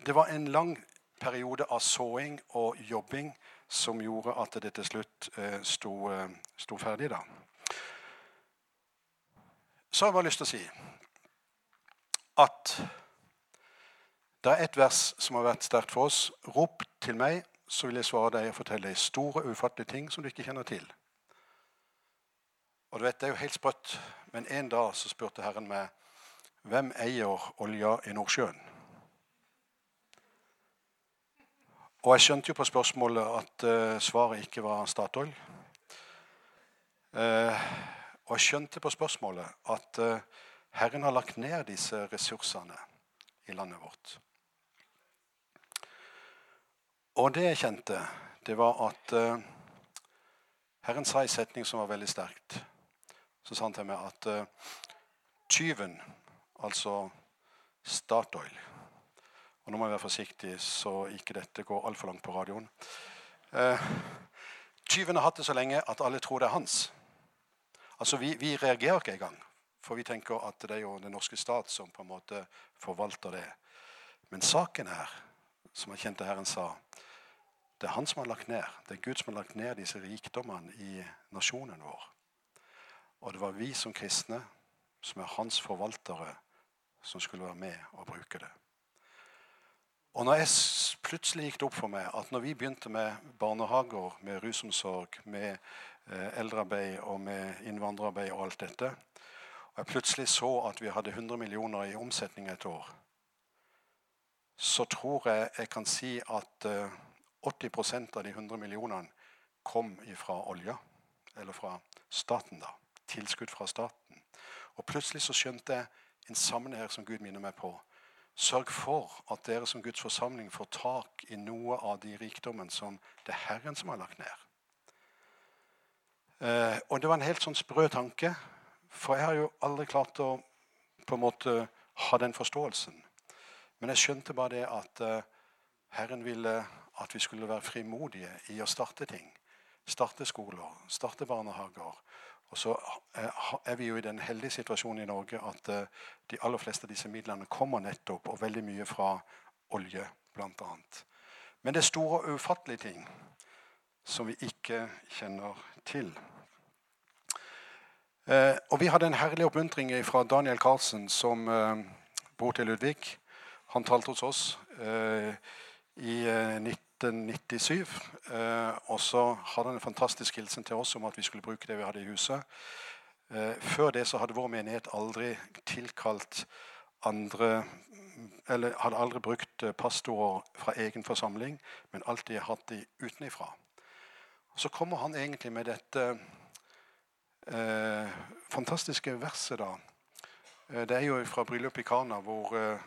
det var en lang periode av såing og jobbing som gjorde at det til slutt sto, sto ferdig. da. Så har jeg bare lyst til å si at det er et vers som har vært sterkt for oss. Rop til meg, så vil jeg svare deg og fortelle deg store, ufattelige ting som du ikke kjenner til. Og du vet, Det er jo helt sprøtt, men en dag så spurte Herren meg hvem eier olja i Nordsjøen. Og jeg skjønte jo på spørsmålet at uh, svaret ikke var Statoil. Uh, og jeg skjønte på spørsmålet at uh, Herren har lagt ned disse ressursene i landet vårt. Og det jeg kjente, det var at uh, Herren sa en setning som var veldig sterkt. Så sa han til meg at uh, tyven, altså Statoil Og nå må jeg være forsiktig så ikke dette går altfor langt på radioen. Uh, tyven har hatt det så lenge at alle tror det er hans. Altså, Vi, vi reagerer ikke engang. For vi tenker at det er jo den norske stat som på en måte forvalter det. Men saken er, som jeg kjente Herren sa, det er han som har lagt ned. Det er Gud som har lagt ned disse rikdommene i nasjonen vår. Og det var vi som kristne, som er hans forvaltere, som skulle være med og bruke det. Og når jeg plutselig gikk det opp for meg at når vi begynte med barnehager, med rusomsorg, med eh, eldrearbeid og med innvandrerarbeid og alt dette, og jeg plutselig så at vi hadde 100 millioner i omsetning et år, så tror jeg jeg kan si at 80 eh, av de 100 millionene kom fra olja. Eller fra staten, da. Tilskudd fra staten. Og plutselig så skjønte jeg en sammenheng som Gud minner meg på. Sørg for at dere som Guds forsamling får tak i noe av de rikdommen som det er Herren som har lagt ned. Eh, og det var en helt sånn sprø tanke. For jeg har jo aldri klart å på en måte ha den forståelsen. Men jeg skjønte bare det at uh, Herren ville at vi skulle være frimodige i å starte ting. Starte skoler, starte barnehager. Og så uh, er vi jo i den heldige situasjonen i Norge at uh, de aller fleste av disse midlene kommer nettopp, og veldig mye fra olje, bl.a. Men det er store og ufattelige ting som vi ikke kjenner til. Eh, og Vi hadde en herlig oppmuntring fra Daniel Karlsen, som eh, bor til Ludvig. Han talte hos oss eh, i 1997. og så hadde han en fantastisk hilsen til oss om at vi skulle bruke det vi hadde i huset. før det så hadde vår menighet aldri tilkalt andre Eller hadde aldri brukt pastorer fra egen forsamling, men alltid hatt de utenifra. Så kommer han egentlig med dette eh, fantastiske verset, da. Eh, det er jo fra bryllupet i Kana, hvor eh,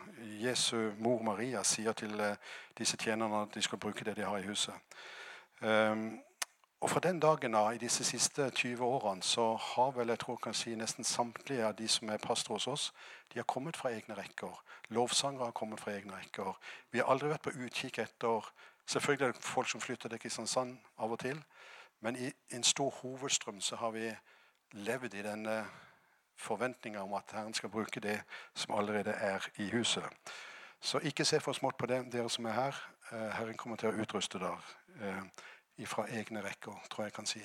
Jesu mor Maria sier til eh, disse tjenerne at de skal bruke det de har i huset. Um, og Fra den dagen av, i disse siste 20 årene, så har vel jeg tror jeg kan si nesten samtlige av de som er pastor hos oss, de har kommet fra egne rekker. Lovsangere har kommet fra egne rekker. Vi har aldri vært på utkikk etter Selvfølgelig er det folk som flytter til Kristiansand av og til, men i en stor hovedstrøm så har vi levd i denne forventninga om at Herren skal bruke det som allerede er i huset. Så ikke se for smått på det, dere som er her. Eh, Herren kommer til å utruste dere eh, fra egne rekker, tror jeg kan si.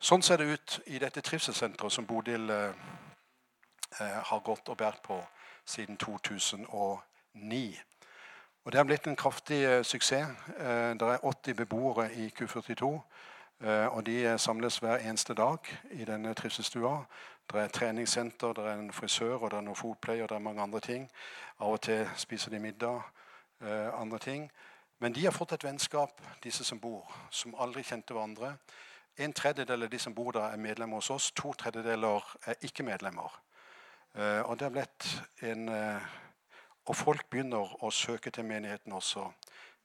Sånn ser det ut i dette trivselssenteret som Bodil eh, har gått og båret på siden 2009. Og Det har blitt en kraftig suksess. Det er 80 beboere i Q42. Eh, og De samles hver eneste dag i denne trivselsstua. Det er et treningssenter, det er en frisør, og det er noe fotpleie og det er mange andre ting. Av og til spiser de middag. Eh, andre ting. Men de har fått et vennskap, disse som bor, som aldri kjente hverandre. En tredjedel av de som bor der, er medlemmer hos oss. To tredjedeler er ikke medlemmer. Eh, og det har blitt en Og folk begynner å søke til menigheten også.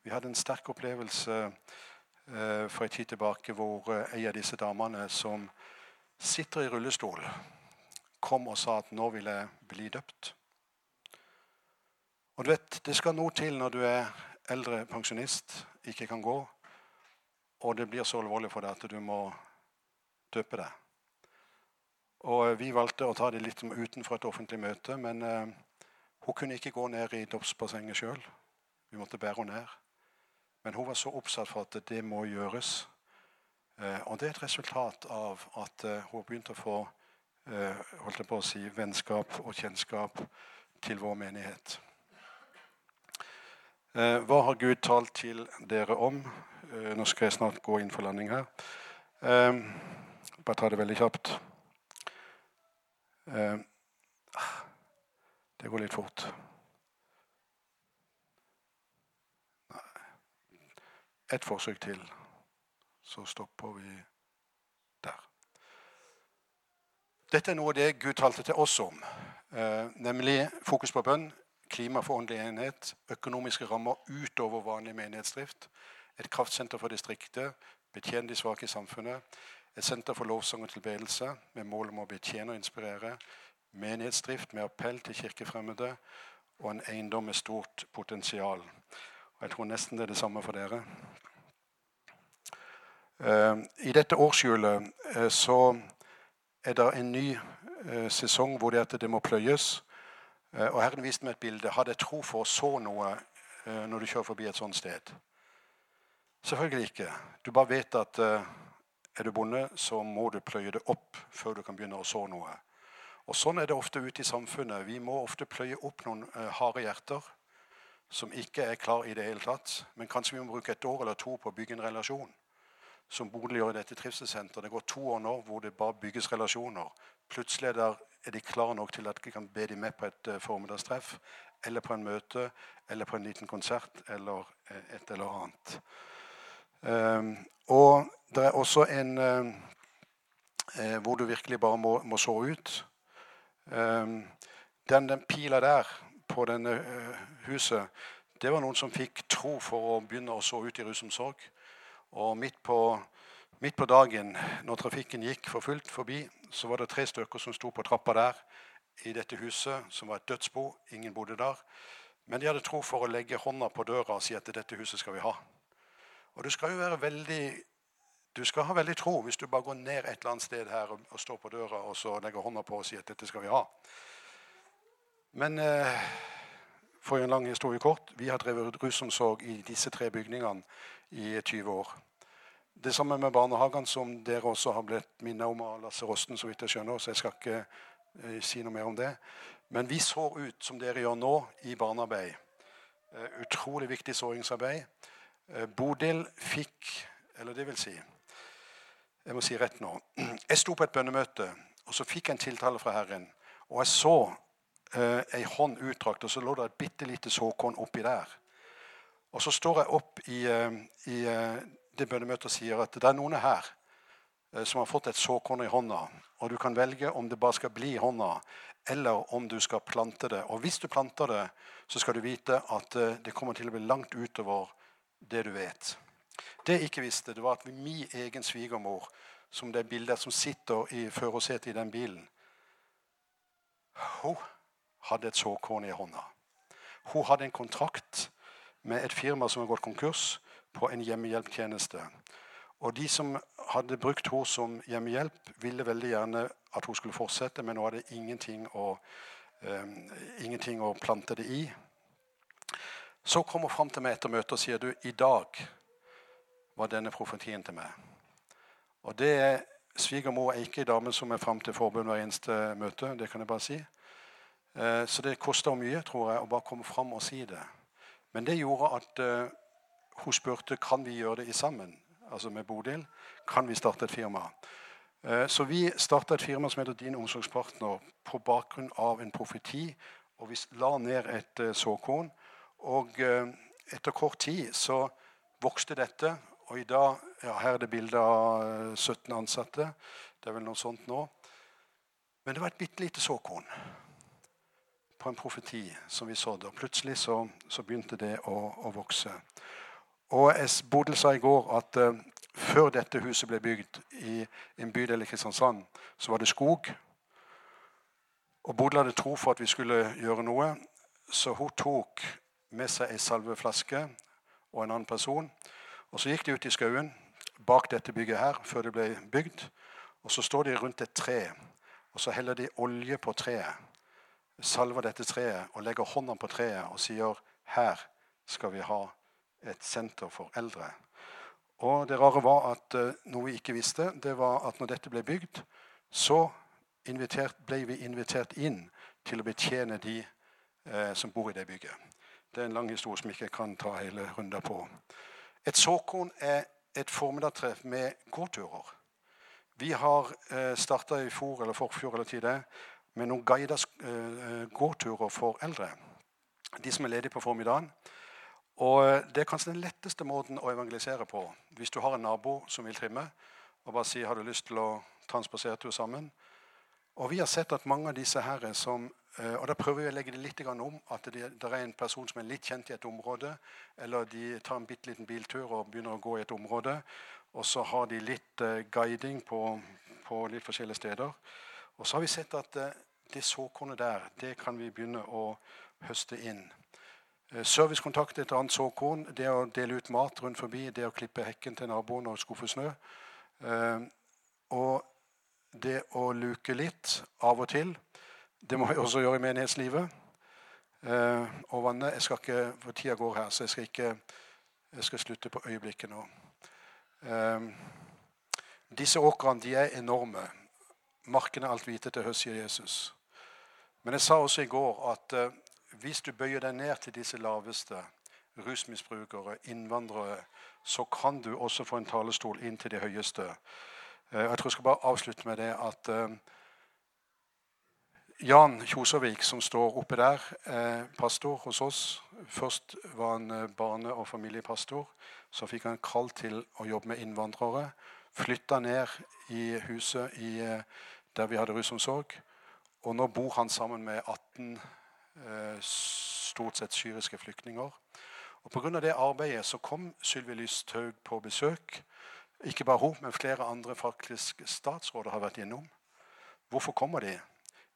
Vi hadde en sterk opplevelse Eh, for en tid tilbake hvor eh, en av disse damene som sitter i rullestol kom og sa at 'nå vil jeg bli døpt'. Og du vet, Det skal noe til når du er eldre pensjonist, ikke kan gå, og det blir så alvorlig for deg at du må døpe deg. Og Vi valgte å ta det litt utenfor et offentlig møte, men eh, hun kunne ikke gå ned i dåpsbassenget sjøl. Vi måtte bære henne ned. Men hun var så oppsatt for at det må gjøres. Eh, og det er et resultat av at eh, hun begynte å få eh, holdt jeg på å si, vennskap og kjennskap til vår menighet. Hva har Gud talt til dere om? Nå skal jeg snart gå inn for landing her. Bare ta det veldig kjapt. Det går litt fort. Et forsøk til, så stopper vi der. Dette er noe av det Gud talte til oss om, eh, nemlig fokus på bønn, klima for åndelig enhet, økonomiske rammer utover vanlig menighetsdrift, et kraftsenter for distriktet, betjene de svake i samfunnet, et senter for lovsang og tilbedelse med mål om å betjene og inspirere, menighetsdrift med appell til kirkefremmede og en eiendom med stort potensial. Og jeg tror nesten det er det samme for dere. Eh, I dette årshjulet eh, så er det en ny eh, sesong hvor det, at det må pløyes. Og Herren viste meg et bilde. Hadde jeg tro for å så noe når du kjører forbi et sånt sted? Selvfølgelig ikke. Du bare vet at er du bonde, så må du pløye det opp før du kan begynne å så noe. Og Sånn er det ofte ute i samfunnet. Vi må ofte pløye opp noen harde hjerter som ikke er klar i det hele tatt. Men kanskje vi må bruke et år eller to på å bygge en relasjon. Som boliggjør i dette trivselssenteret. Det går to år nå hvor det bare bygges relasjoner. Plutselig er, de klare nok til at vi kan be dem med på et uh, formiddagstreff, eller på en møte, eller på en liten konsert, eller uh, et eller annet. Um, og det er også en uh, hvor du virkelig bare må, må så ut. Um, den, den pila der på denne uh, huset, det var noen som fikk tro for å begynne å så ut i rusomsorg. Og midt på, midt på dagen, når trafikken gikk for fullt forbi, så var det tre stykker som sto på trappa der i dette huset, som var et dødsbo. Ingen bodde der. Men de hadde tro for å legge hånda på døra og si at dette huset skal vi ha. Og du skal jo være veldig du skal ha veldig tro hvis du bare går ned et eller annet sted her og, og står på døra og så legger hånda på og sier at dette skal vi ha. Men eh, for en lang historie kort vi har drevet rusomsorg i disse tre bygningene i 20 år. Det samme med barnehagene, som dere også har blitt minnet om av Lasse Rosten, så vidt jeg skjønner, så jeg skal ikke eh, si noe mer om det. Men vi så ut som dere gjør nå, i barnearbeid. Eh, utrolig viktig såringsarbeid. Eh, Bodil fikk, eller det vil si jeg må si rett nå. Jeg sto på et bønnemøte, og så fikk jeg en tiltale fra Herren. Og jeg så eh, ei hånd utdrakt, og så lå det et bitte lite såkorn oppi der. Og så står jeg opp i, eh, i eh, det bønnemøtet og sier at det er noen her eh, som har fått et såkorn i hånda. Og du kan velge om det bare skal bli i hånda, eller om du skal plante det. Og hvis du planter det, så skal du vite at det kommer til å bli langt utover det du vet. Det jeg ikke visste, det var at min egen svigermor, som det bildet som sitter i førersetet i den bilen Hun hadde et såkorn i hånda. Hun hadde en kontrakt med et firma som har gått konkurs, på en hjemmehjelptjeneste. Og De som hadde brukt henne som hjemmehjelp, ville veldig gjerne at hun skulle fortsette, men hun hadde ingenting å, um, ingenting å plante det i. Så kom hun fram til meg etter møtet og sier du, i dag var denne profetien til meg. Og det Svigermor er ikke ei dame som er fram til forbund hver eneste møte. det kan jeg bare si. Eh, så det kosta mye tror jeg, å bare komme fram og si det. Men det gjorde at uh, hun spurte kan vi gjøre det sammen, altså med Bodil. Kan vi starte et firma? Uh, så vi starta et firma som heter Din omsorgspartner på bakgrunn av en profeti. Og vi la ned et såkorn. Og etter kort tid så vokste dette, og i dag ja, Her er det bilde av 17 eh, ansatte. Det er vel noe sånt nå. Men det var et bitte lite såkorn på en profeti som vi sådde. Og plutselig så, så begynte det å, å, vokse. Og Bodil sa i går at uh, før dette huset ble bygd i en bydel i Kristiansand, så var det skog. Og Bodil hadde tro for at vi skulle gjøre noe, så hun tok med seg ei salveflaske og en annen person. Og Så gikk de ut i skauen bak dette bygget her før det ble bygd. Og Så står de rundt et tre, og så heller de olje på treet. Salver dette treet og legger hånda på treet og sier her skal vi ha et senter for eldre. Og Det rare var at uh, noe vi ikke visste, det var at når dette ble bygd, så invitert, ble vi invitert inn til å betjene de eh, som bor i det bygget. Det er en lang historie som ikke kan ta hele runder på. Et såkorn er et formiddagstreff med gåturer. Vi har eh, starta i fjor eller forfjor eller tid med noen guida uh, gåturer for eldre. De som er ledige på formiddagen. Og eh, Det er kanskje den letteste måten å evangelisere på. Hvis du har en nabo som vil trimme, og bare sier har du lyst til å ta en spasertur sammen. Og Vi har sett at mange av disse her som eh, og Da prøver vi å legge det litt om at det, er en person som er litt kjent i et område, eller de tar en bitte liten biltur og begynner å gå i et område. Og så har de litt guiding på, på, litt forskjellige steder. Og så har vi sett at uh, det såkornet der, det kan vi begynne å høste inn. Eh, servicekontakt et annet såkorn. Det å dele ut mat rundt forbi. Det å klippe hekken til naboen og skuffe snø. Eh, og det å luke litt av og til. Det må vi også gjøre i menighetslivet. Eh, og vannet Jeg skal ikke, for tida går her, så jeg skal ikke jeg skal slutte på øyeblikket nå. Disse åkrene de er enorme. Markene er alt hvite til høst, sier Jesus. Men jeg sa også i går at hvis du bøyer deg ned til disse laveste, rusmisbrukere, innvandrere, så kan du også få en talerstol inn til de høyeste. Eh, jeg tror jeg skal bare avslutte med det at eh, Jan Kjosåvik, som står oppe der, pastor hos oss. Først var han barne- og familiepastor. Så fikk han kall til å jobbe med innvandrere. Flytta ned i huset i, der vi hadde rusomsorg. Og nå bor han sammen med 18 Eh, stort sett syriske flyktninger. Og Pga. det arbeidet så kom Sylvi Lysthaug på besøk. Ikke bare hun, men flere andre faktisk statsråder har vært innom. Hvorfor kommer de?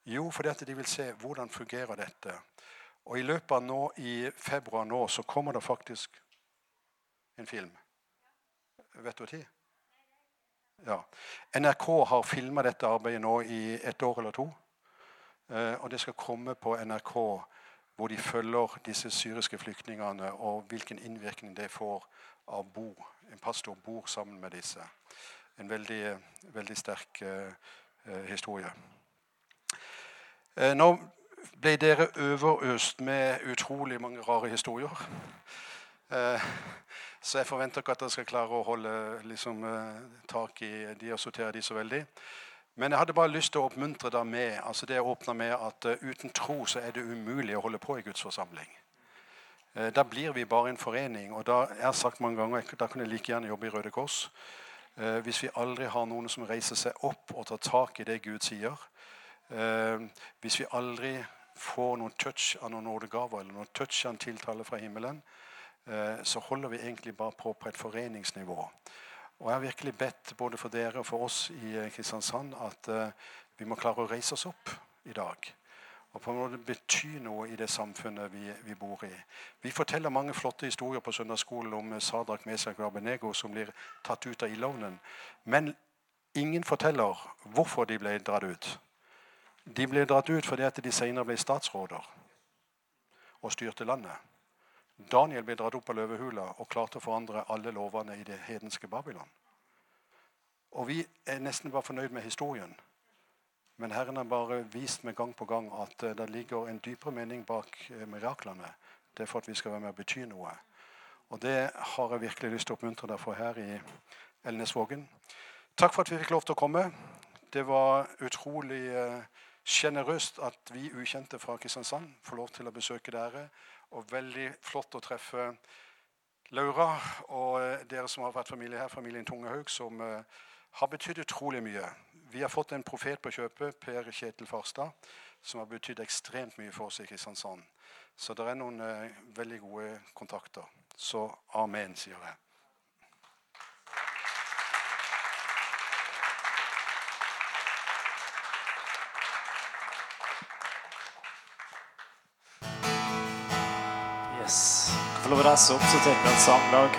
Jo, fordi at de vil se hvordan fungerer dette. Og I løpet av nå, i februar nå så kommer det faktisk en film. Vet du når? Ja. NRK har filma dette arbeidet nå i et år eller to. Eh, og det skal komme på NRK hvor de følger disse syriske flyktningene, og hvilken innvirkning det får av bo. En pastor bor sammen med disse. En veldig, veldig sterk uh, historie. Uh, nå ble dere overøst med utrolig mange rare historier. Så jeg forventer ikke at dere skal klare å holde liksom, tak i de og sortere de så veldig. Men jeg hadde bare lyst til å oppmuntre deg med altså det å åpne med at uh, uten tro så er det umulig å holde på i Guds forsamling. Uh, da blir vi bare en forening. Og da jeg har sagt mange ganger, da kan jeg like gjerne jobbe i Røde Kors. Uh, hvis vi aldri har noen som reiser seg opp og tar tak i det Gud sier. hvis vi aldri får noen touch av noen nådegaver eller noen touch av en tiltale fra himmelen, så holder vi egentlig bare på på et foreningsnivå. Og jeg har virkelig bedt både for dere og for oss i eh, Kristiansand at uh, vi må klare å reise oss opp i dag. Og på en måte bety noe i det samfunnet vi, vi, bor i. Vi forteller mange flotte historier på søndagsskolen om eh, Sadrak Mesak og Abenego som blir tatt ut av ildovnen. Men ingen forteller hvorfor de ble dratt ut. De ble dratt ut fordi at de senere ble statsråder og styrte landet. Daniel ble dratt opp av løvehula og klarte å forandre alle lovene i det hedenske Babylon. Og vi er nesten bare fornøyd med historien. Men Herren har bare vist meg gang på gang at eh, det ligger en dypere mening bak eh, miraklene. Det er for at vi skal være med og bety noe. Og det har jeg virkelig lyst til å oppmuntre deg for her i Elnesvågen. Takk for at vi fikk lov til å komme. Det var utrolig sjenerøst uh, at vi ukjente fra Kristiansand får lov til å besøke dere. Og veldig flott å treffe Laura og eh, dere som har vært familie her, familien Tungehaug, som uh, har betydd utrolig mye. Vi har fått en profet på kjøpet, Per Kjetil Farstad, som har betydd ekstremt mye for oss i Kristiansand. Så det er noen uh, veldig gode kontakter. Så amen, sier jeg. få lov å reise opp, så tenker vi et sanglag.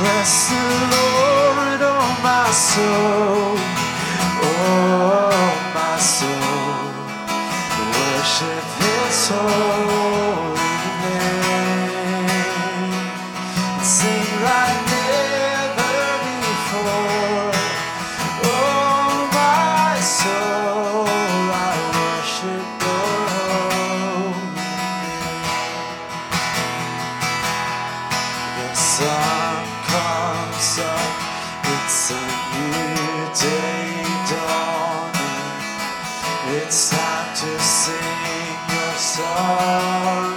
Bless the Lord, oh my soul, oh my soul, worship His soul. It's time to sing your song.